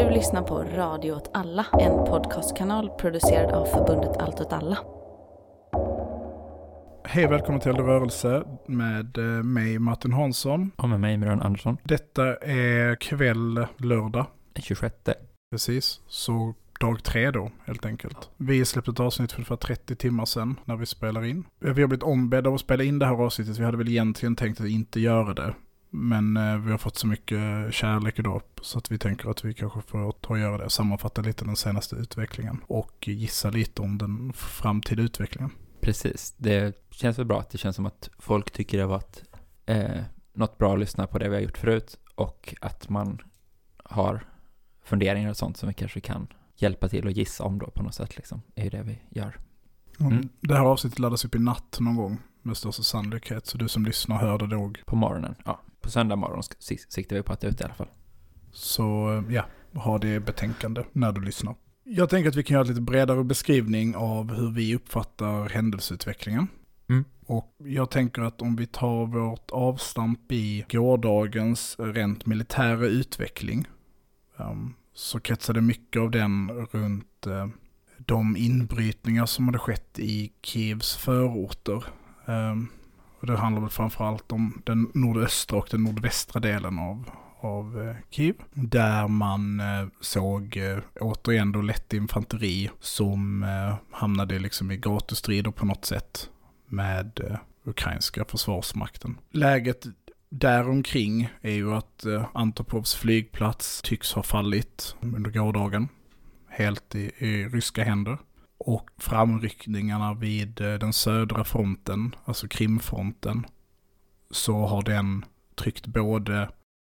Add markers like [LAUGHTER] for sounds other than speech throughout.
Du lyssnar på Radio åt alla, en podcastkanal producerad av förbundet Allt åt alla. Hej och välkommen till Eld rörelse med eh, mig Martin Hansson. Och med mig Miran Andersson. Detta är kväll lördag. Den 26. Precis, så dag tre då helt enkelt. Vi släppte ett avsnitt för ungefär 30 timmar sedan när vi spelar in. Vi har blivit ombedda att spela in det här avsnittet. Vi hade väl egentligen tänkt att inte göra det. Men eh, vi har fått så mycket kärlek idag så att vi tänker att vi kanske får ta och göra det. Sammanfatta lite den senaste utvecklingen och gissa lite om den framtida utvecklingen. Precis, det känns väl bra att det känns som att folk tycker det har varit eh, något bra att lyssna på det vi har gjort förut och att man har funderingar och sånt som vi kanske kan hjälpa till och gissa om då på något sätt liksom, är ju det vi gör. Mm. Det här avsnittet laddas upp i natt någon gång med största sannolikhet. Så du som lyssnar hör det nog. På morgonen, ja. På söndag morgon siktar vi på att det är ute i alla fall. Så eh, ja, ha det betänkande när du lyssnar. Jag tänker att vi kan göra en lite bredare beskrivning av hur vi uppfattar händelseutvecklingen. Mm. Och jag tänker att om vi tar vårt avstamp i gårdagens rent militära utveckling um, så kretsar det mycket av den runt uh, de inbrytningar som hade skett i Kievs förorter. Um, och det handlar väl framförallt om den nordöstra och den nordvästra delen av, av eh, Kiev. Där man eh, såg eh, återigen då lätt infanteri som eh, hamnade liksom i gatustrider på något sätt med eh, ukrainska försvarsmakten. Läget däromkring är ju att eh, Antopovs flygplats tycks ha fallit under gårdagen. Helt i, i ryska händer. Och framryckningarna vid eh, den södra fronten, alltså Krimfronten, så har den tryckt både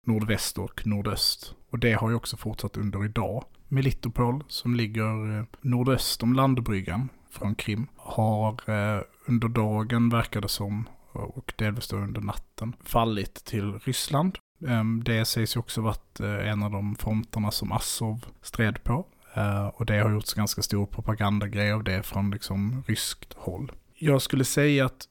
nordväst och nordöst. Och det har ju också fortsatt under idag. Melitopol, som ligger eh, nordöst om landbryggan från Krim, har eh, under dagen, verkar det som, och delvis då under natten, fallit till Ryssland. Ehm, det sägs ju också varit en av de fronterna som Assov stred på. Uh, och det har gjorts ganska stor propagandagrej av det från liksom ryskt håll. Jag skulle säga att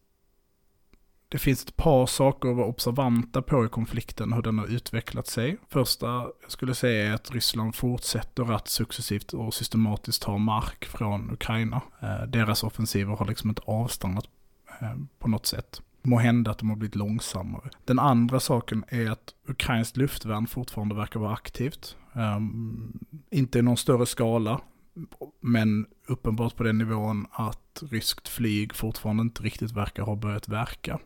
det finns ett par saker att vara observanta på i konflikten, hur den har utvecklat sig. Första jag skulle säga är att Ryssland fortsätter att successivt och systematiskt ta mark från Ukraina. Uh, deras offensiver har liksom inte avstannat uh, på något sätt. Må hända att de har blivit långsammare. Den andra saken är att ukrainskt luftvärn fortfarande verkar vara aktivt. Um, inte i någon större skala, men uppenbart på den nivån att ryskt flyg fortfarande inte riktigt verkar ha börjat verka.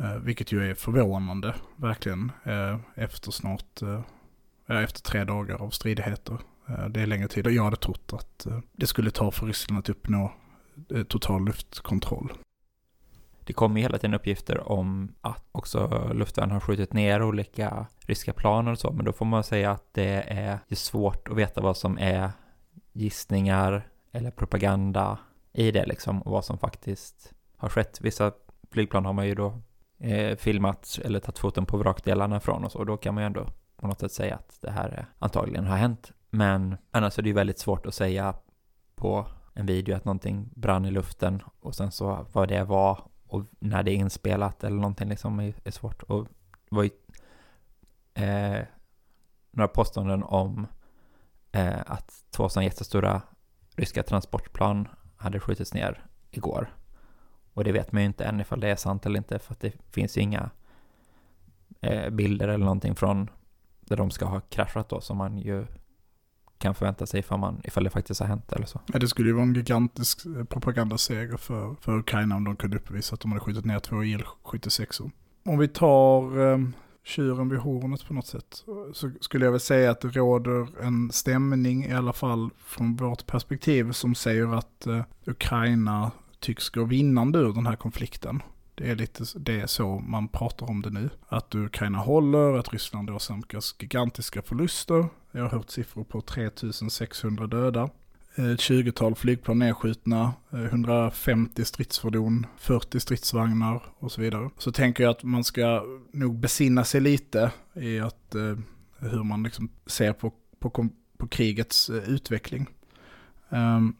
Uh, vilket ju är förvånande, verkligen, uh, efter snart, uh, efter tre dagar av stridigheter. det är längre tid och jag hade trott att eh, det skulle ta för Ryssland att uppnå eh, total luftkontroll. Det kommer ju hela tiden uppgifter om att också luftvärn har skjutit ner olika ryska plan och så, men då får man säga att det är svårt att veta vad som är gissningar eller propaganda i det liksom och vad som faktiskt har skett. Vissa flygplan har man ju då eh, filmat eller tagit foten på vrakdelarna från och så, och då kan man ju ändå på något sätt säga att det här antagligen har hänt. Men annars är det ju väldigt svårt att säga på en video att någonting brann i luften och sen så vad det var och när det är inspelat eller någonting liksom är, är svårt. Och det var ju eh, några påståenden om eh, att två sådana jättestora ryska transportplan hade skjutits ner igår. Och det vet man ju inte än ifall det är sant eller inte för att det finns ju inga eh, bilder eller någonting från där de ska ha kraschat då som man ju kan förvänta sig ifall, man, ifall det faktiskt har hänt eller så. Ja, det skulle ju vara en gigantisk eh, propagandaseger för, för Ukraina om de kunde uppvisa att de hade skjutit ner två IL-76. Om vi tar eh, tjuren vid hornet på något sätt så skulle jag väl säga att det råder en stämning i alla fall från vårt perspektiv som säger att eh, Ukraina tycks gå vinnande ur den här konflikten. Det är lite det är så man pratar om det nu. Att Ukraina håller, att Ryssland åsamkas gigantiska förluster. Jag har hört siffror på 3600 döda. Eh, Ett 20-tal flygplan nedskjutna, eh, 150 stridsfordon, 40 stridsvagnar och så vidare. Så tänker jag att man ska nog besinna sig lite i att, eh, hur man liksom ser på, på, på krigets eh, utveckling. Um,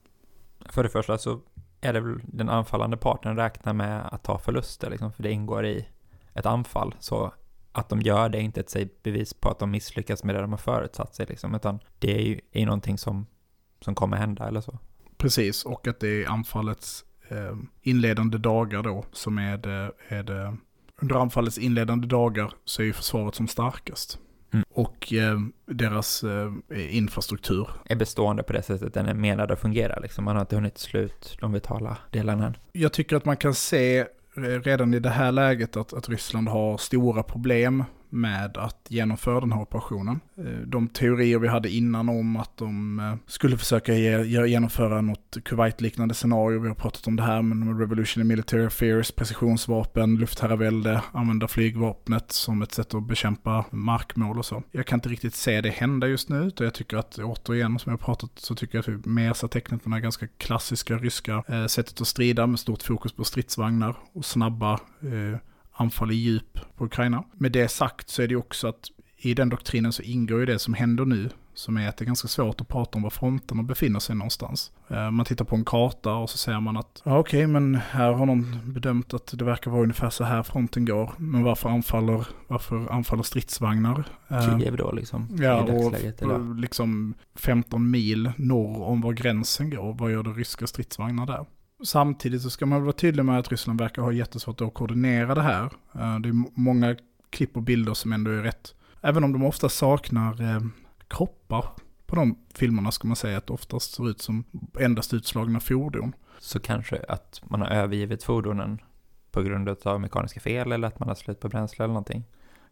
För det första så är det väl den anfallande parten räknar med att ta förluster, liksom, för det ingår i ett anfall. Så att de gör det är inte ett bevis på att de misslyckas med det de har förutsatt sig liksom, utan det är ju är någonting som, som kommer hända eller så. Precis, och att det är anfallets eh, inledande dagar då som är det, är det, under anfallets inledande dagar så är ju försvaret som starkast. Mm. Och eh, deras eh, infrastruktur. Är bestående på det sättet den är menad att fungera liksom. Man har inte hunnit slut de vitala delarna än. Jag tycker att man kan se eh, redan i det här läget att, att Ryssland har stora problem med att genomföra den här operationen. Eh, de teorier vi hade innan om att de eh, skulle försöka genomföra något Kuwait-liknande scenario, vi har pratat om det här men Revolution in Military Affairs, precisionsvapen, luftherravälde, använda flygvapnet som ett sätt att bekämpa markmål och så. Jag kan inte riktigt se det hända just nu, utan jag tycker att återigen, som jag har pratat, så tycker jag att vi mer ser tecknet på det här ganska klassiska ryska eh, sättet att strida med stort fokus på stridsvagnar och snabba eh, anfall i djup på Ukraina. Med det sagt så är det också att i den doktrinen så ingår ju det som händer nu, som är att det är ganska svårt att prata om var fronterna befinner sig någonstans. Eh, man tittar på en karta och så säger man att, ja okej, okay, men här har någon bedömt att det verkar vara ungefär så här fronten går. Men varför anfaller, varför anfaller stridsvagnar? Eh, Kiev då liksom? Ja, och liksom 15 mil norr om var gränsen går, vad gör det ryska stridsvagnar där? Samtidigt så ska man vara tydlig med att Ryssland verkar ha jättesvårt att koordinera det här. Eh, det är många klipp och bilder som ändå är rätt. Även om de ofta saknar eh, kroppar på de filmerna ska man säga att det oftast ser ut som endast utslagna fordon. Så kanske att man har övergivit fordonen på grund av mekaniska fel eller att man har slut på bränsle eller någonting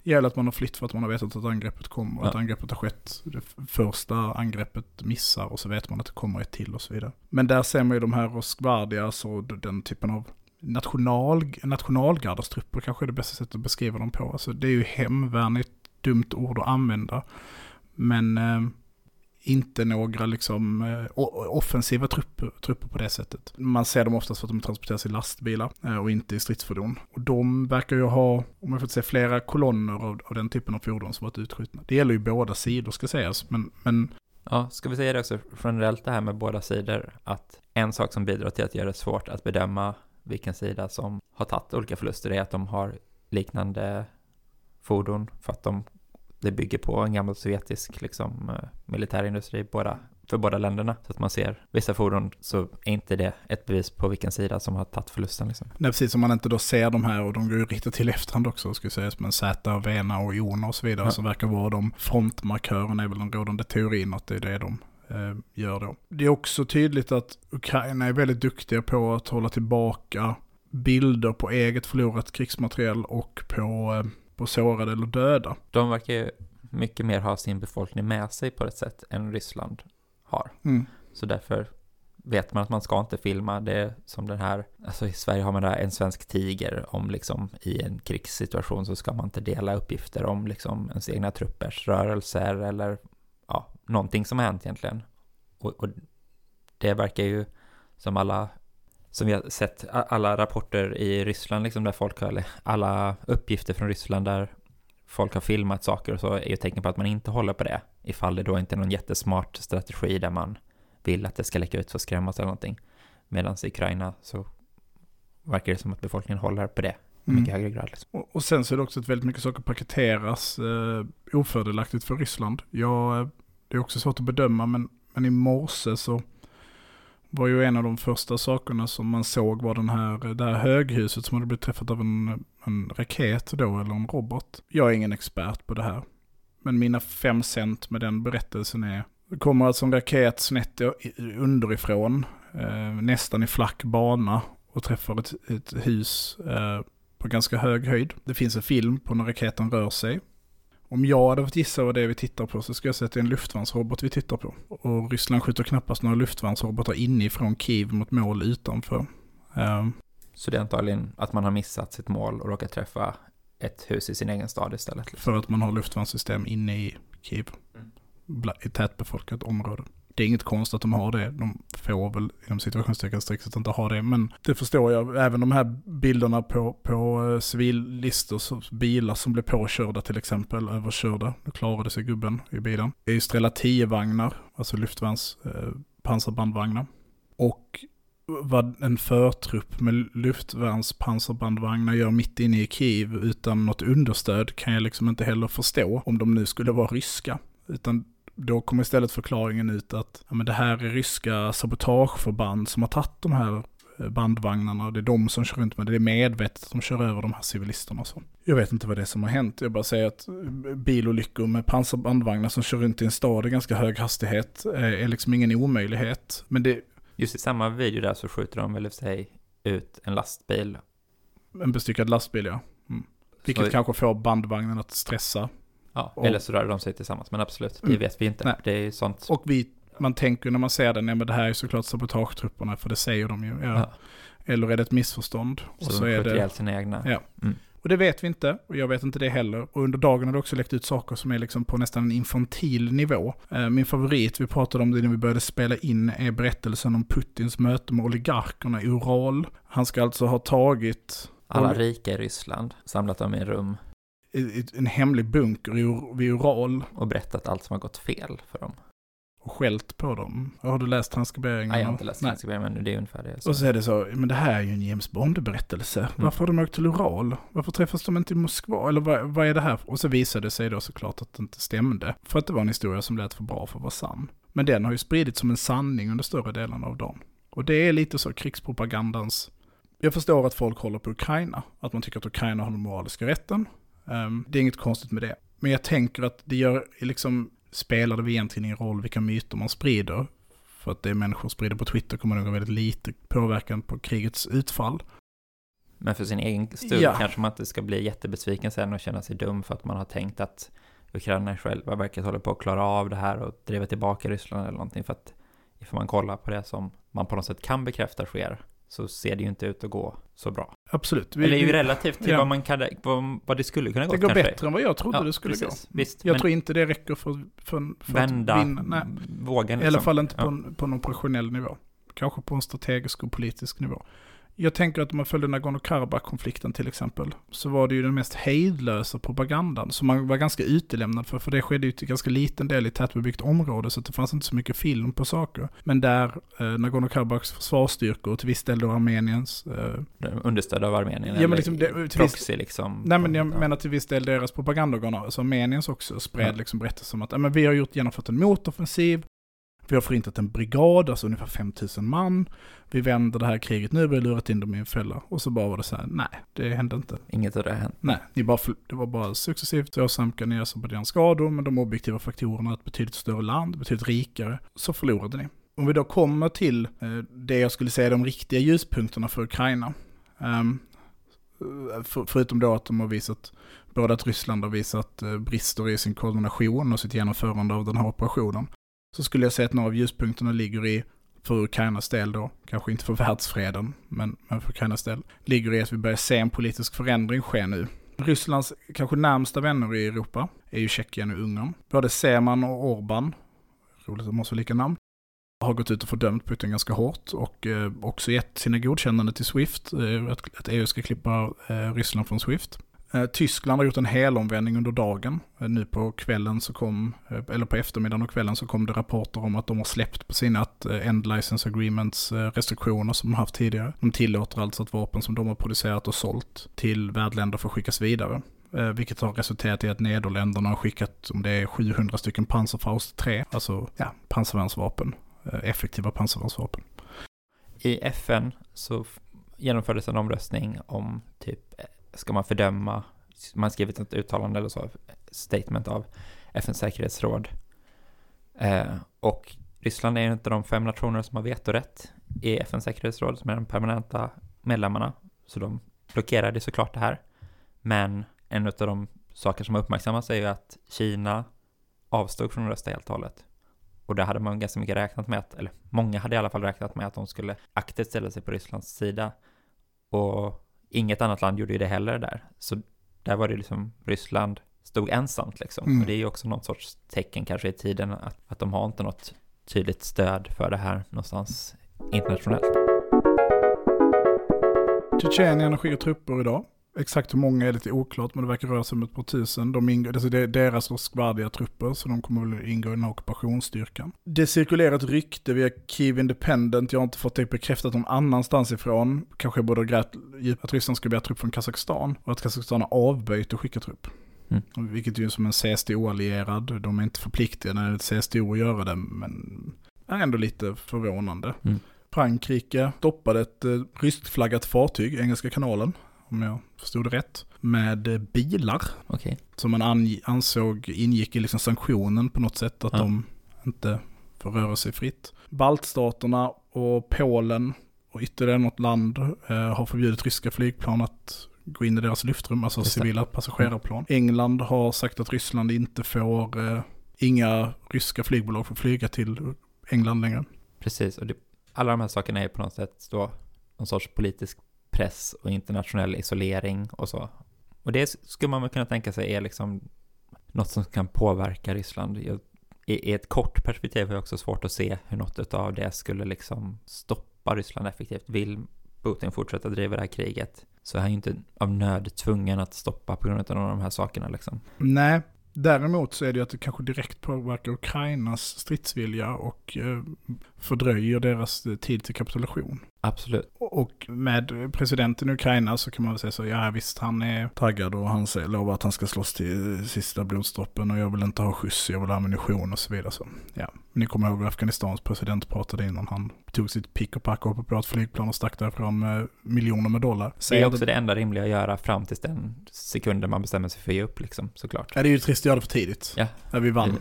gäller att man har flytt för att man har vetat att angreppet kommer. Ja. Att angreppet har skett. Det första angreppet missar och så vet man att det kommer ett till och så vidare. Men där ser man ju de här Roskvardias och den typen av national, nationalgarders trupper kanske är det bästa sättet att beskriva dem på. Alltså det är ju hemvärn, ett dumt ord att använda. Men eh, inte några liksom eh, offensiva trupper, trupper på det sättet. Man ser dem oftast för att de transporteras i lastbilar eh, och inte i stridsfordon. Och de verkar ju ha, om jag får säga, flera kolonner av, av den typen av fordon som varit utskjutna. Det gäller ju båda sidor ska sägas, men, men Ja, ska vi säga det också generellt det här med båda sidor, att en sak som bidrar till att göra det svårt att bedöma vilken sida som har tagit olika förluster är att de har liknande fordon för att de det bygger på en gammal sovjetisk liksom, eh, militärindustri båda, för båda länderna. Så att man ser vissa fordon så är inte det ett bevis på vilken sida som har tagit förlusten. Liksom. Nej, precis som man inte då ser de här och de går ju riktigt till efterhand också, ska sägas, med Z, Vena och Iona och så vidare, ja. som verkar vara de frontmarkörerna är väl den rådande teorin att det är det de eh, gör då. Det är också tydligt att Ukraina är väldigt duktiga på att hålla tillbaka bilder på eget förlorat krigsmateriel och på eh, på sårade eller döda. De verkar ju mycket mer ha sin befolkning med sig på ett sätt än Ryssland har. Mm. Så därför vet man att man ska inte filma det som den här, alltså i Sverige har man där en svensk tiger om liksom i en krigssituation så ska man inte dela uppgifter om liksom ens egna truppers rörelser eller ja, någonting som har hänt egentligen. Och, och det verkar ju som alla som vi har sett alla rapporter i Ryssland, liksom där folk har, alla uppgifter från Ryssland där folk har filmat saker och så är ju tecken på att man inte håller på det. Ifall det då inte är någon jättesmart strategi där man vill att det ska läcka ut för att skrämmas eller någonting. Medan i Ukraina så verkar det som att befolkningen håller på det i mycket mm. högre grad. Liksom. Och, och, sen så är det också att väldigt mycket saker paketeras eh, ofördelaktigt för Ryssland. Ja, det är också svårt att bedöma men, men i morse så var ju en av de första sakerna som man såg var den här, eh, det här höghuset som hade blivit träffat av en, en raket då, eller en robot. Jag är ingen expert på det här. Men mina fem cent med den berättelsen är, det kommer alltså en raket snett underifrån, eh, nästan i flack bana och träffar ett, ett hus eh, på ganska hög höjd. Det finns en film på när raketen rör sig. Om jag hade fått gissa vad det är vi tittar på så skulle jag säga att det är en luftvärnsrobot vi tittar på. Och Ryssland skjuter knappast några luftvärnsrobotar inifrån Kiev mot mål utanför. Um, så det är antagligen att man har missat sitt mål och råkat träffa ett hus i sin egen stad istället? Liksom. För att man har luftvärnssystem inne i Kiev. Mm. I tätbefolkat område det är inget konstigt att de har det. De får väl inom situationstecken strikt inte ha det. Men det förstår jag. Även de här bilderna på, på eh, civillistor, bilar som blev påkörda till exempel, överkörda. Nu klarade sig gubben i bilen. Det är ju Strela 10-vagnar, alltså luftvärns eh, pansarbandvagnar. Och vad en förtrupp med luftvärnspansarbandvagnar gör mitt inne i Kiev utan något understöd kan jag liksom inte heller förstå om de nu skulle vara ryska. Utan då kommer istället förklaringen ut att ja, men det här är ryska sabotageförband som har tagit de här eh, bandvagnarna. Det är de som kör runt med det. Det är medvetet de kör över de här civilisterna och så. Jag vet inte vad det är som har hänt. Jag bara säger att eh, bilolyckor med pansarbandvagnar som kör runt i en stad i ganska hög hastighet eh, är liksom ingen omöjlighet. Men det... Just i samma video där så skjuter de väl i sig ut en lastbil. En bestyckad lastbil ja. Mm. Vilket så... kanske får bandvagnen att stressa Ja, och, eller så rör de sig tillsammans, men absolut, det mm, vet vi inte. Nej. Det är sånt. Och vi, man tänker när man ser den, ja men det här är såklart sabotagetrupperna, för det säger de ju. Ja. Ja. Eller är det ett missförstånd? Så, och så de är det... ihjäl sina egna. Ja. Mm. Och det vet vi inte, och jag vet inte det heller. Och under dagen har det också läckt ut saker som är liksom på nästan en infantil nivå. Eh, min favorit, vi pratade om det när vi började spela in, är berättelsen om Putins möte med oligarkerna i Ural. Han ska alltså ha tagit... Alla rika i Ryssland, samlat dem i en en hemlig bunker vid Ural. Och berättat allt som har gått fel för dem. Och skällt på dem. Har du läst transkriberingen? Nej, jag har inte läst transkriberingen, men det är ungefär det. Så. Och så är det så, men det här är ju en James Bond-berättelse. Mm. Varför har de åkt till Ural? Varför träffas de inte i Moskva? Eller vad, vad är det här? Och så visade det sig då såklart att det inte stämde. För att det var en historia som lät för bra för att vara sann. Men den har ju spridits som en sanning under större delen av dagen. Och det är lite så krigspropagandans jag förstår att folk håller på Ukraina, att man tycker att Ukraina har den moraliska rätten. Um, det är inget konstigt med det. Men jag tänker att det gör, liksom, spelar det egentligen ingen roll vilka myter man sprider. För att det människor sprider på Twitter kommer nog ha väldigt lite påverkan på krigets utfall. Men för sin egen stund ja. kanske man inte ska bli jättebesviken sen och känna sig dum för att man har tänkt att Ukraina själva verkar hålla på att klara av det här och driva tillbaka Ryssland eller någonting. För att ifall man kollar på det som man på något sätt kan bekräfta sker så ser det ju inte ut att gå så bra. Absolut. Vi, Eller ju relativt till ja. vad, man kan, vad, vad det skulle kunna gå. Det går kanske. bättre än vad jag trodde ja, det skulle precis. gå. Visst, jag tror inte det räcker för, för, för vända att vinna. Nej. vågen. Liksom. I alla liksom. fall inte på, en, på någon professionell nivå. Kanske på en strategisk och politisk nivå. Jag tänker att om man följde Nagorno-Karabach-konflikten till exempel, så var det ju den mest hejdlösa propagandan som man var ganska utelämnad för, för det skedde ju till ganska liten del i tätbebyggt område, så det fanns inte så mycket film på saker. Men där eh, Nagorno-Karabachs försvarsstyrkor, och till viss del då Armeniens... Eh, Understödda av Armenien? Ja, men liksom, det, proxy liksom? Nej, men jag ja. menar till viss del deras propagandaorgan, alltså Armeniens också, spred ja. liksom berättelser om att, ja, men vi har gjort, genomfört en motoffensiv, vi har förintat en brigad, alltså ungefär 5000 man. Vi vänder det här kriget nu, vi har lurat in dem i en fälla. Och så bara var det så här, nej, det hände inte. Inget av det hänt. Nej, ni bara, det var bara successivt åsamkade ni Azerbajdzjan skador, men de objektiva faktorerna, ett betydligt större land, betydligt rikare, så förlorade ni. Om vi då kommer till eh, det jag skulle säga de riktiga ljuspunkterna för Ukraina. För, förutom då att de har visat, både att Ryssland har visat eh, brister i sin koordination och sitt genomförande av den här operationen så skulle jag säga att några av ljuspunkterna ligger i, för Ukrainas del då, kanske inte för världsfreden, men, men för Ukrainas del, ligger i att vi börjar se en politisk förändring ske nu. Rysslands kanske närmsta vänner i Europa är ju Tjeckien och Ungern. Både Seman och Orban, roligt att de har så lika namn, har gått ut och fördömt Putin ganska hårt och eh, också gett sina godkännande till Swift, eh, att, att EU ska klippa eh, Ryssland från Swift. Eh, Tyskland har gjort en helomvändning under dagen. Eh, nu på kvällen så kom, eh, eller på eftermiddagen och kvällen så kom det rapporter om att de har släppt på sina End License Agreements restriktioner som de haft tidigare. De tillåter alltså att vapen som de har producerat och sålt till värdländer får skickas vidare. Vilket har resulterat i att Nederländerna har skickat, om det är 700 stycken Panzerfaust 3, alltså ja, pansarvärnsvapen, effektiva pansarvärnsvapen. I FN så genomfördes en omröstning om typ ska man fördöma, man har skrivit ett uttalande eller så, statement av FNs säkerhetsråd. Eh, och Ryssland är en av de fem nationer som har vetorätt i FNs säkerhetsråd, som är de permanenta medlemmarna. Så de blockerade såklart det här. Men en av de saker som har uppmärksammats är ju att Kina avstod från att rösta helt och hållet. Och det hade man ganska mycket räknat med att, eller många hade i alla fall räknat med att de skulle aktivt ställa sig på Rysslands sida. Och inget annat land gjorde ju det heller där. Så där var det liksom Ryssland stod ensamt liksom. Mm. Och det är ju också något sorts tecken kanske i tiden att, att de har inte något tydligt stöd för det här någonstans internationellt. Tjetjenien skickar trupper idag. Exakt hur många är lite oklart, men det verkar röra sig om ett par tusen. De ingår, alltså det är deras Roskvardia trupper, så de kommer väl ingå i den här ockupationsstyrkan. Det cirkulerar ett rykte via Kiev Independent, jag har inte fått det bekräftat någon annanstans ifrån. Kanske både grät att Ryssland ska begära trupp från Kazakstan och att Kazakstan har avböjt att skicka trupp. Mm. Vilket är ju som en CSTO-allierad, de är inte förpliktigade när det är CSTO att göra det, men är ändå lite förvånande. Mm. Frankrike stoppade ett eh, ryskt fartyg, Engelska kanalen, om jag förstod det rätt, med bilar. Okay. Som man ansåg ingick i liksom sanktionen på något sätt, att ja. de inte får röra sig fritt. Baltstaterna och Polen och ytterligare något land eh, har förbjudit ryska flygplan att gå in i deras luftrum, alltså civila passagerarplan. England har sagt att Ryssland inte får, eh, inga ryska flygbolag får flyga till England längre. Precis, och det, alla de här sakerna är på något sätt då någon sorts politisk press och internationell isolering och så. Och det skulle man väl kunna tänka sig är liksom något som kan påverka Ryssland. Jag, i, I ett kort perspektiv har jag också svårt att se hur något av det skulle liksom stoppa Ryssland effektivt. Vill Putin fortsätta driva det här kriget så är han ju inte av nöd tvungen att stoppa på grund av de här sakerna liksom. Nej, Däremot så är det ju att det kanske direkt påverkar Ukrainas stridsvilja och eh, fördröjer deras eh, tid till kapitulation. Absolut. Och med presidenten i Ukraina så kan man väl säga så, ja visst han är taggad och han lovar att han ska slåss till sista blodsdroppen och jag vill inte ha skjuts, jag vill ha ammunition och så vidare. Så, ja. Ni kommer ihåg hur Afghanistans president pratade innan han tog sitt pick och pack och hoppade på ett flygplan och stack därifrån med miljoner med dollar. Så det är också det... enda rimliga att göra fram tills den sekunden man bestämmer sig för att ge upp liksom, såklart. Ja, det är ju trist att göra det för tidigt. Ja. När vi vann.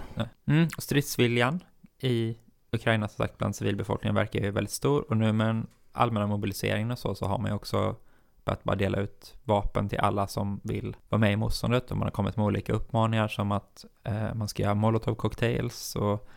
Mm, och stridsviljan i Ukraina som sagt bland civilbefolkningen verkar ju väldigt stor och nu med den allmänna mobiliseringen och så, så har man ju också börjat bara dela ut vapen till alla som vill vara med i motståndet. Och man har kommit med olika uppmaningar som att eh, man ska göra molotov cocktails och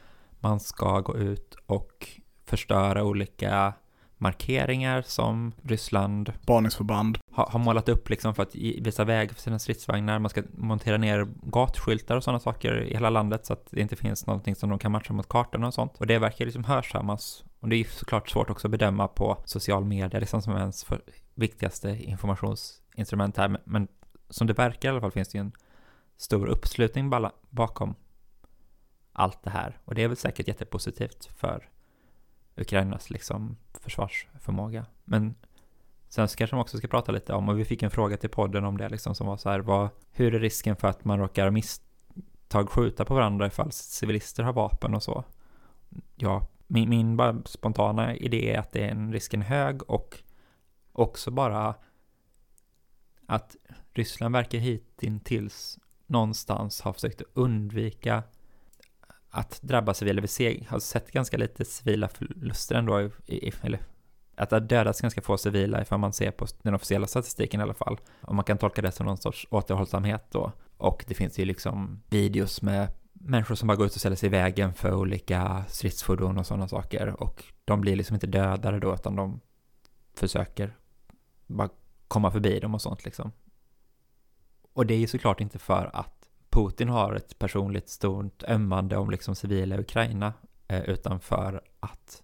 man ska gå ut och förstöra olika markeringar som Ryssland Spaningsförband har, har målat upp liksom för att visa väg för sina stridsvagnar. Man ska montera ner gatskyltar och sådana saker i hela landet så att det inte finns någonting som de kan matcha mot kartorna och sånt. Och det verkar liksom hörsammas. Och det är såklart svårt också att bedöma på social media, liksom som ens för viktigaste informationsinstrument här. Men som det verkar i alla fall finns det ju en stor uppslutning bakom allt det här. Och det är väl säkert jättepositivt för Ukrainas liksom försvarsförmåga. Men sen så kanske man också ska prata lite om, och vi fick en fråga till podden om det liksom som var så här, vad, hur är risken för att man råkar misstag skjuta på varandra ifall civilister har vapen och så? Ja, min, min bara spontana idé är att det är en risken hög och också bara att Ryssland verkar hittills någonstans ha försökt undvika att drabba civila. Vi ser, har sett ganska lite civila förluster ändå, i, eller att det har dödats ganska få civila ifall man ser på den officiella statistiken i alla fall. Och man kan tolka det som någon sorts återhållsamhet då. Och det finns ju liksom videos med människor som bara går ut och ställer sig i vägen för olika stridsfordon och sådana saker. Och de blir liksom inte dödade då, utan de försöker bara komma förbi dem och sånt liksom. Och det är ju såklart inte för att Putin har ett personligt stort ömmande om liksom civila Ukraina, eh, utan för att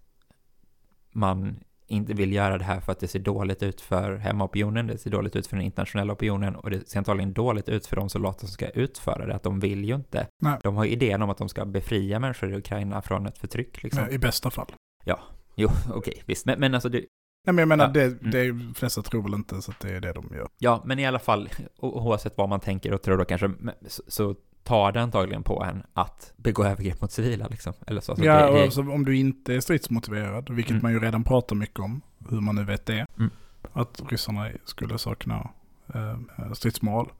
man inte vill göra det här för att det ser dåligt ut för hemmaopinionen, det ser dåligt ut för den internationella opinionen och det ser antagligen dåligt ut för de soldater som ska utföra det, att de vill ju inte. Nej. De har idén om att de ska befria människor i Ukraina från ett förtryck. Liksom. I bästa fall. Ja, jo, [LAUGHS] okej, okay, visst. Men, men alltså, det, Nej, men jag menar, ja. det, mm. det flesta tror väl inte så att det är det de gör. Ja, men i alla fall, oavsett vad man tänker och tror då kanske, så, så tar det antagligen på en att begå övergrepp mot civila liksom. Eller så. så ja, det, det... Alltså, om du inte är stridsmotiverad, vilket mm. man ju redan pratar mycket om, hur man nu vet det, mm. att ryssarna skulle sakna eh, stridsmoral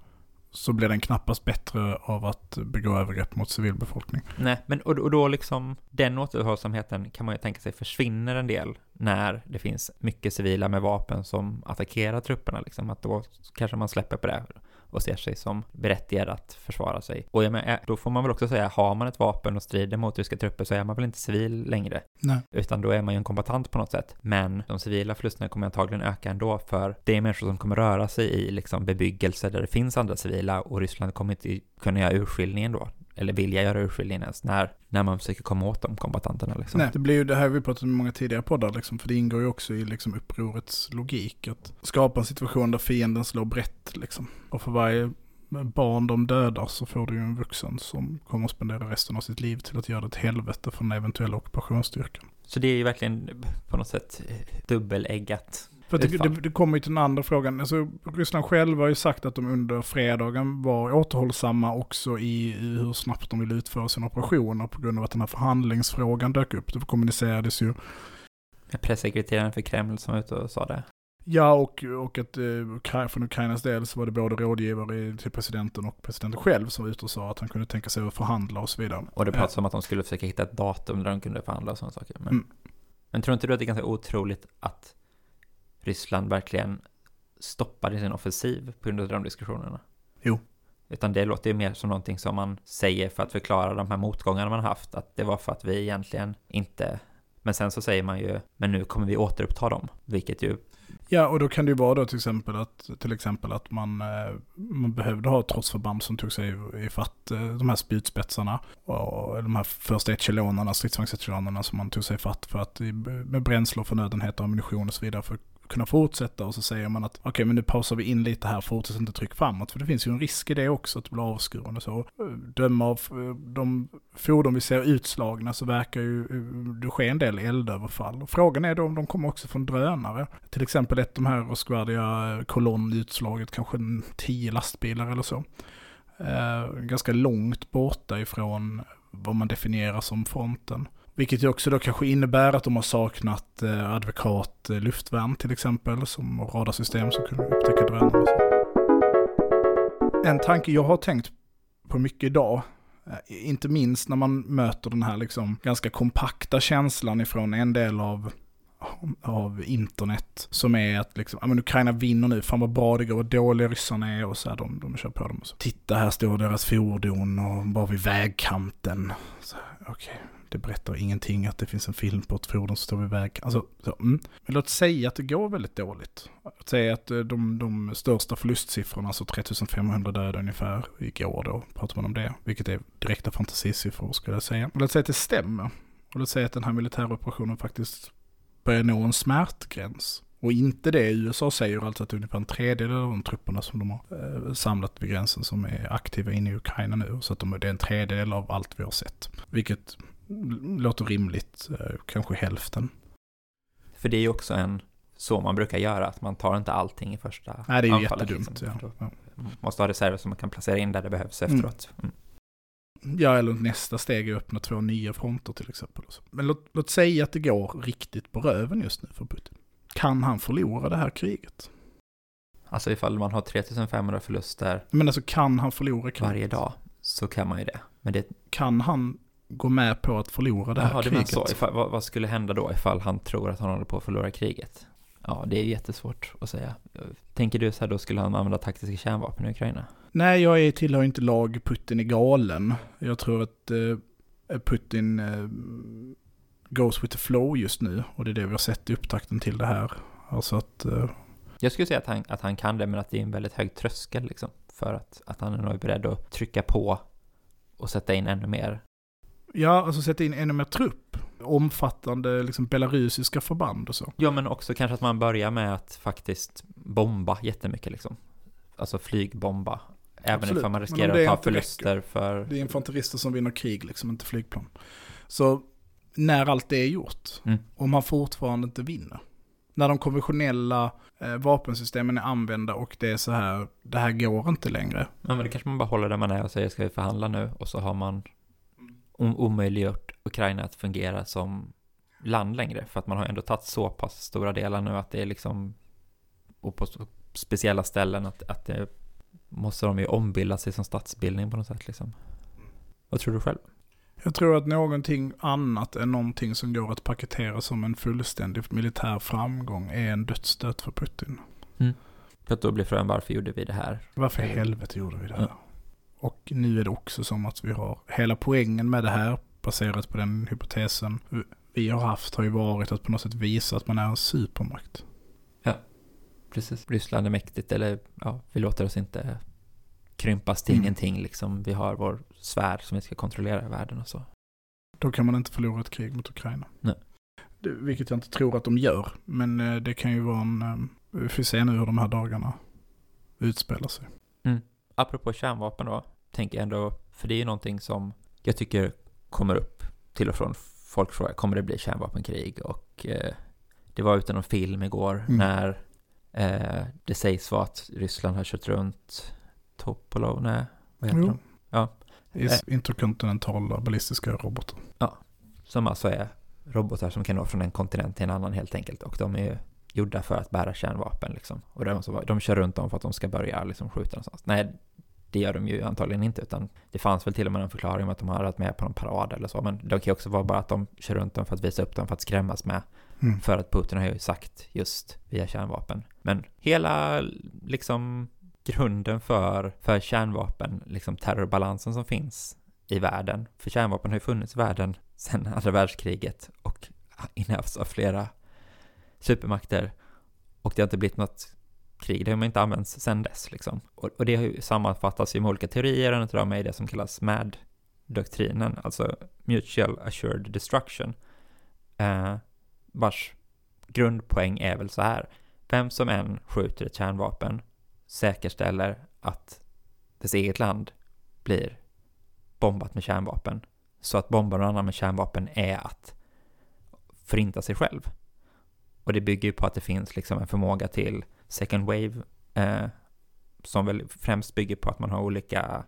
så blir den knappast bättre av att begå övergrepp mot civilbefolkning. Nej, men och, och då liksom den återhållsamheten kan man ju tänka sig försvinner en del när det finns mycket civila med vapen som attackerar trupperna liksom, att då kanske man släpper på det och ser sig som berättigad att försvara sig. Och jag menar, då får man väl också säga, har man ett vapen och strider mot ryska trupper så är man väl inte civil längre. Nej. Utan då är man ju en kombatant på något sätt. Men de civila förlusterna kommer antagligen öka ändå för det är människor som kommer röra sig i liksom bebyggelse där det finns andra civila och Ryssland kommer inte kunna göra urskiljningen då eller vilja göra urskiljning ens när, när man försöker komma åt de kombatanterna. Liksom. Nej, det blir ju det här vi pratat om i många tidigare poddar, liksom, för det ingår ju också i liksom, upprorets logik. Att skapa en situation där fienden slår brett, liksom. Och för varje barn de dödar så får du ju en vuxen som kommer att spendera resten av sitt liv till att göra det ett helvete för den eventuella ockupationsstyrkan. Så det är ju verkligen på något sätt dubbeläggat. För det, det, det kommer ju till den andra frågan. Alltså, Ryssland själva har ju sagt att de under fredagen var återhållsamma också i hur snabbt de ville utföra sina operationer på grund av att den här förhandlingsfrågan dök upp. Det kommunicerades ju. Pressekreteraren för Kreml som var ute och sa det. Ja, och, och att eh, från Ukrainas del så var det både rådgivare till presidenten och presidenten själv som var ute och sa att han kunde tänka sig att förhandla och så vidare. Och det pratades om att de skulle försöka hitta ett datum där de kunde förhandla och sådana saker. Men, mm. men tror inte du att det är ganska otroligt att Ryssland verkligen stoppade sin offensiv på grund av de diskussionerna? Jo. Utan det låter ju mer som någonting som man säger för att förklara de här motgångarna man haft. Att det var för att vi egentligen inte... Men sen så säger man ju, men nu kommer vi återuppta dem. Vilket ju Ja, och då kan det ju vara då till exempel att, till exempel att man, eh, man behövde ha trotsförband som tog sig i fatt eh, de här spjutspetsarna och de här första echelonerna, stridsvagnsechelonerna som man tog sig i fatt för att med bränsle och förnödenheter, ammunition och så vidare för kunna fortsätta och så säger man att okej okay, men nu pausar vi in lite här, fortsätt inte tryck framåt. För det finns ju en risk i det också, att det blir avskuren och så. Eh, döma av eh, de fordon vi ser utslagna så verkar ju eh, det ske en del eldöverfall. Och frågan är då om de kommer också från drönare. Till exempel ett de här Rosguardia kolonn utslaget, kanske tio lastbilar eller så. Eh, ganska långt borta ifrån vad man definierar som fronten. Vilket ju också då kanske innebär att de har saknat eh, advokat eh, luftvärn till exempel, som radarsystem som kunde upptäcka drönare. En tanke jag har tänkt på mycket idag, eh, inte minst när man möter den här liksom ganska kompakta känslan ifrån en del av av internet som är att liksom, ja men Ukraina vinner nu, fan vad bra det går, vad dåliga ryssarna är och så här, de, de kör på dem och så. Titta här står deras fordon och bara vid vägkanten. Okej, okay det berättar ingenting att det finns en film på ett fordon som står vid väg. Alltså, så, mm. Men låt säga att det går väldigt dåligt. Låt säga att eh, de, de största förlustsiffrorna, alltså 3500 döda ungefär, igår då, pratar man om det. Vilket är direkta fantasisiffror skulle jag säga. låt säga att det stämmer. Och låt säga att den här militära operationen faktiskt börjar nå en smärtgräns. Och inte det USA säger alltså att ungefär en tredjedel av de trupperna som de har eh, samlat vid gränsen som är aktiva inne i Ukraina nu. Så att de, det är en tredjedel av allt vi har sett. Vilket låter rimligt, eh, kanske hälften. För det är ju också en, så man brukar göra, att man tar inte allting i första Nej, det är ju jättedumt. Liksom. Ja. Man måste ha reserver som man kan placera in där det behövs mm. efteråt. Mm. Ja, eller nästa steg är att öppna två nya fronter till exempel. Men låt, låt säga att det går riktigt på röven just nu för Putin. Kan han förlora det här kriget? Alltså ifall man har 3500 förluster Men alltså kan han förlora kriget? Varje dag så kan man ju det. Men det... Kan han gå med på att förlora det här Jaha, kriget. så. Ifall, vad, vad, skulle hända då ifall han tror att han håller på att förlora kriget? Ja, det är jättesvårt att säga. Tänker du så här, då skulle han använda taktiska kärnvapen i Ukraina? Nej, jag är, tillhör inte lag Putin är galen. Jag tror att eh, Putin eh, goes with the flow just nu. Och det är det vi har sett i upptakten till det här. Alltså att... Eh, jag skulle säga att han, att han kan det, men att det är en väldigt hög tröskel liksom. För att, att han är nog beredd att trycka på och sätta in ännu mer Ja, alltså sätta in ännu mer trupp. Omfattande liksom belarusiska förband och så. Ja, men också kanske att man börjar med att faktiskt bomba jättemycket liksom. Alltså flygbomba. Även Absolut. ifall man riskerar att ta förluster räcker. för... Det är infanterister som vinner krig liksom, inte flygplan. Så när allt det är gjort, mm. och man fortfarande inte vinner. När de konventionella eh, vapensystemen är använda och det är så här, det här går inte längre. Ja, men det kanske man bara håller där man är och säger ska vi förhandla nu och så har man omöjliggjort Ukraina att fungera som land längre. För att man har ändå tagit så pass stora delar nu att det är liksom, och på speciella ställen att, att det måste de ju ombilda sig som statsbildning på något sätt liksom. Vad tror du själv? Jag tror att någonting annat än någonting som går att paketera som en fullständig militär framgång är en dödsstöt för Putin. Mm. För att då blir frågan varför gjorde vi det här? Varför i helvete gjorde vi det här? Mm. Och nu är det också som att vi har hela poängen med det här baserat på den hypotesen vi har haft har ju varit att på något sätt visa att man är en supermakt. Ja, precis. Ryssland är mäktigt eller ja, vi låter oss inte krympas till mm. ingenting liksom. Vi har vår sfär som vi ska kontrollera i världen och så. Då kan man inte förlora ett krig mot Ukraina. Nej. Det, vilket jag inte tror att de gör. Men eh, det kan ju vara en... eh, Vi får se nu hur de här dagarna utspelar sig. Apropå kärnvapen då, tänker jag ändå, för det är ju någonting som jag tycker kommer upp till och från. Folk frågar, kommer det bli kärnvapenkrig? Och eh, det var ute någon film igår Mm. när eh, det sägs vara att Ryssland har kört runt Topolov, nej, vad heter Jo. de? Ja. Is interkontinentala ballistiska robotar. Som alltså är robotar som kan nå från en kontinent till en annan helt enkelt. Och de är ju gjorda för att bära kärnvapen liksom. Och de, så- de kör runt dem för att de ska börja liksom skjuta någonstans. Nej, det gör de ju antagligen inte, utan det fanns väl till och med en förklaring om att de har varit med på någon parad eller så. Men det kan ju också vara bara att de kör runt dem för att visa upp dem, för att skrämmas med. Mm. För att Putin har ju sagt just via kärnvapen. Men hela liksom grunden för, för kärnvapen, liksom terrorbalansen som finns i världen. För kärnvapen har ju funnits i världen sedan andra världskriget och innehafts av flera supermakter. Och det har inte blivit något krig, det har man inte använts sedan dess liksom. Och, och det har ju sammanfattats olika teorier, en av dem är det som kallas MAD-doktrinen, alltså Mutual Assured Destruction. Eh, vars grundpoäng är väl så här. Vem som än skjuter ett kärnvapen säkerställer att dess eget land blir bombat med kärnvapen. Så att bomba någon annan med kärnvapen är att förinta sig själv. Och det bygger ju på att det finns liksom en förmåga till second wave eh, som väl främst bygger på att man har olika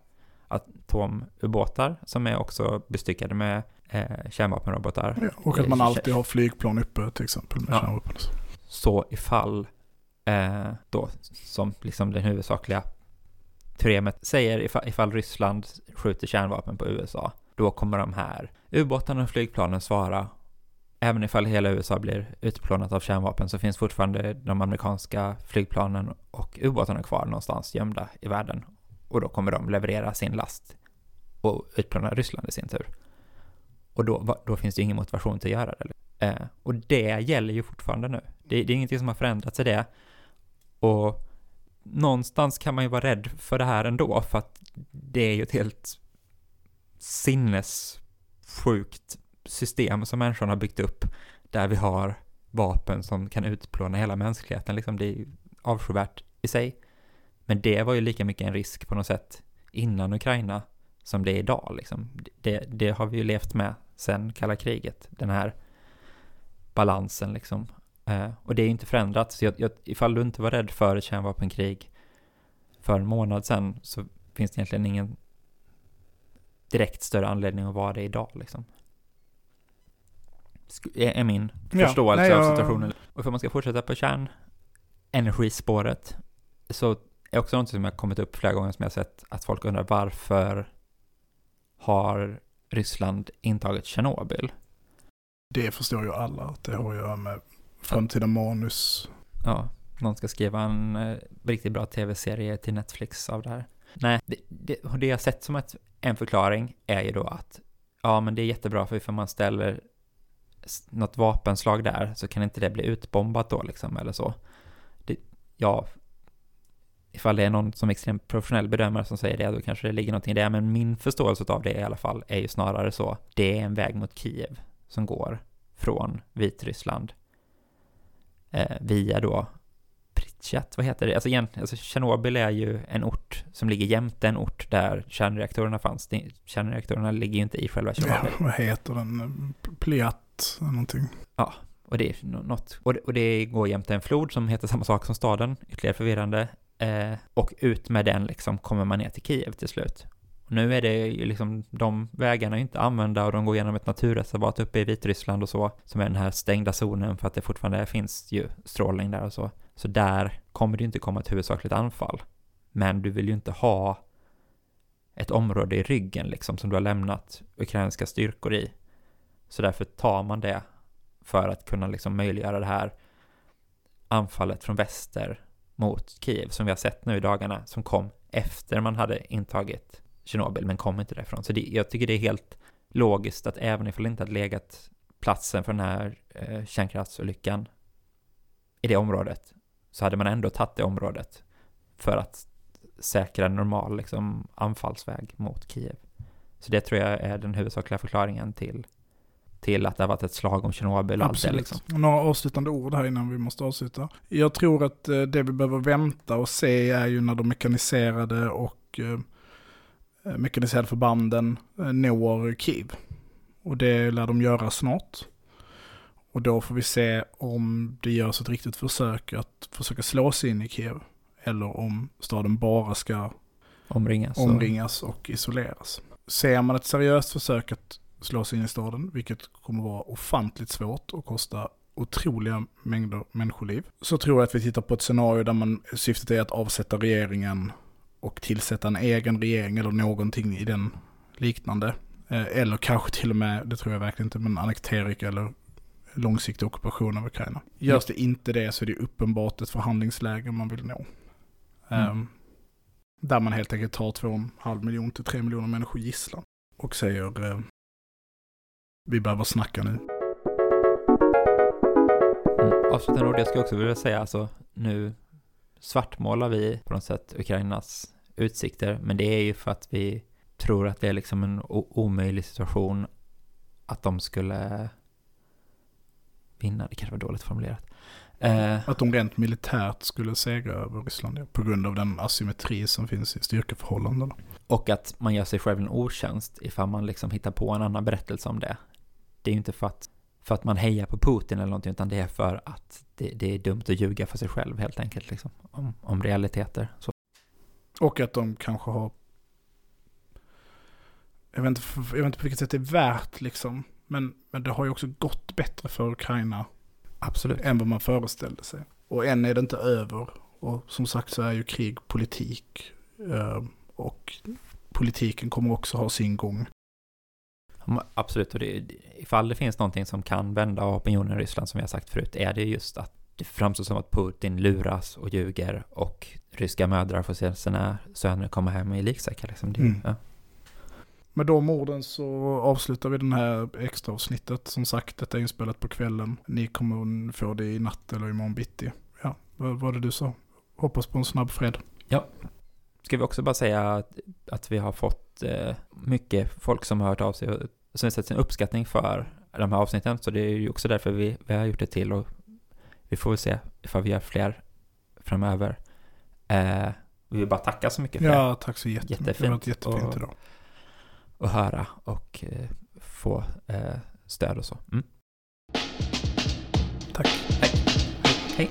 atomubåtar som är också bestyckade med eh, kärnvapenrobotar. Ja, och att man alltid har flygplan uppe till exempel med Ja. kärnvapen. Så ifall eh, då, som liksom den huvudsakliga teoremet säger, ifall, ifall Ryssland skjuter kärnvapen på USA, då kommer de här ubåtarna och flygplanen svara. Även ifall hela USA blir utplånat av kärnvapen så finns fortfarande de amerikanska flygplanen och ubåtarna kvar någonstans gömda i världen. Och då kommer de leverera sin last och utplåna Ryssland i sin tur. Och då, då finns det ju ingen motivation till att göra det. Eh, och det gäller ju fortfarande nu. Det, det är ingenting som har förändrats i det. Och någonstans kan man ju vara rädd för det här ändå, för att det är ju ett helt sinnessjukt system som människan har byggt upp, där vi har vapen som kan utplåna hela mänskligheten. Liksom det är ju avskyvärt i sig. Men det var ju lika mycket en risk på något sätt innan Ukraina som det är idag. Liksom. Det, det har vi ju levt med sedan kalla kriget, den här balansen liksom. Eh, och det är ju inte förändrat. Så jag, jag, ifall du inte var rädd för ett kärnvapenkrig för en månad sedan så finns det egentligen ingen direkt större anledning att vara det idag liksom. Är, min Ja, förståelse nej, av situationen. Och för man ska fortsätta på kärnenergispåret så är också något som jag kommit upp flera gånger som jag sett att folk undrar varför har Ryssland intagit Tjernobyl? Det förstår ju alla att det har att göra med framtida manus. Ja, någon ska skriva en eh, riktigt bra tv-serie till Netflix av det här. Nej, det, det, det jag sett som ett, en förklaring är ju då att ja, men det är jättebra för ifall man ställer något vapenslag där så kan inte det bli utbombat då liksom eller så. Det, ja, ifall det är någon som är extremt professionell bedömare som säger det, då kanske det ligger någonting i det, men min förståelse av det i alla fall är ju snarare så, det är en väg mot Kiev som går från Vitryssland eh, via då Pripyat, vad heter det? Alltså, igen, alltså Tjernobyl är ju en ort som ligger jämte en ort där kärnreaktorerna fanns. Kärnreaktorerna ligger ju inte i själva Ja, Tjernobyl. vad heter den? Pliat någonting. Och det är nå- något. Och det, och det går jämte en flod som heter samma sak som staden, ytterligare förvirrande. Eh, och ut med den liksom kommer man ner till Kiev till slut. Och nu är det ju liksom, de vägarna är inte använda och de går genom ett naturreservat uppe i Vitryssland och så, som är den här stängda zonen för att det fortfarande finns ju strålning där och så. Så där kommer det ju inte komma ett huvudsakligt anfall. Men du vill ju inte ha ett område i ryggen liksom som du har lämnat ukrainska styrkor i. Så därför tar man det för att kunna liksom möjliggöra det här anfallet från väster mot Kiev som vi har sett nu i dagarna som kom efter man hade intagit Tjernobyl men kom inte därifrån. Så det, jag tycker det är helt logiskt att även ifall det inte hade legat platsen för den här eh, kärnkraftsolyckan i det området så hade man ändå tagit det området för att säkra en normal liksom, anfallsväg mot Kiev. Så det tror jag är den huvudsakliga förklaringen till, till att det har varit ett slag om Tjernobyl och allt det Absolut. liksom. Några avslutande ord här innan vi måste avsluta. Jag tror att eh, det vi behöver vänta och se är ju när de mekaniserade och eh, mekaniserade förbanden eh, når Kiev. Och det lär de göra snart. Och då får vi se om det görs ett riktigt försök att försöka slå sig in i Kiev. Eller om staden bara ska Omringas. och- omringas och isoleras. Ser man ett seriöst försök att slå sig in i staden, vilket kommer vara ofantligt svårt och kosta otroliga mängder människoliv, så tror jag att vi tittar på ett scenario där man syftet är att avsätta regeringen och tillsätta en egen regering eller någonting i den liknande. Eh, Eller kanske till och med, det tror jag verkligen inte, men annektering eller långsiktig ockupation av Ukraina. Görs det inte det så är det uppenbart ett förhandlingsläge man vill nå. Mm. Ehm, där man helt enkelt tar 2,5 miljoner till 3 miljoner människor gisslan. Och säger eh, vi behöver snacka nu. Mm. Avslutande ord, jag skulle också vilja säga alltså nu svartmålar vi på något sätt Ukrainas utsikter, men det är ju för att vi tror att det är liksom en omöjlig situation att de skulle vinna, det kanske var dåligt formulerat. Eh, Att de rent militärt skulle segra över Ryssland ja, på grund av den asymmetri som finns i styrkeförhållandena. och att man gör sig själv en otjänst ifall man liksom hittar på en annan berättelse om det. Det är ju inte för att, för att man hejar på Putin eller någonting, utan det är för att det, det är dumt att ljuga för sig själv helt enkelt, liksom, om, om realiteter. Så. Och att de kanske har... Jag vet inte, jag vet inte på vilket sätt det är värt liksom. Men, men det har ju också gått bättre för Ukraina Absolut. än vad man föreställde sig. Och än är det inte över. Och som sagt så är ju krig politik. Eh, Och politiken kommer också ha sin gång. Ja, Absolut, och det, ifall det finns någonting som kan vända opinionen i Ryssland, som har sagt förut, är det just att det framstår som att Putin luras och ljuger och ryska mödrar får se sina söner komma hem i liksäckar. Liksom. Mm. ja. Med de orden så avslutar vi den här extra avsnittet. Som sagt, detta är inspelat på kvällen. Ni kommer få det i natt eller imorgon bitti. Ja, vad var det du sa? Hoppas på en snabb fred. Ska vi också bara säga att, att vi har fått eh, mycket folk som har hört av sig och som har sett sin uppskattning för de här avsnitten, så det är ju också därför vi, vi har gjort det till och vi får väl se ifall vi gör fler framöver. Eh, vi vill bara tacka så mycket för det. Ja, tack så jättemycket. Det har varit Jättefint. jättefint Och- idag. och höra och eh, få eh, stöd och så. Mm. Tack. Hej.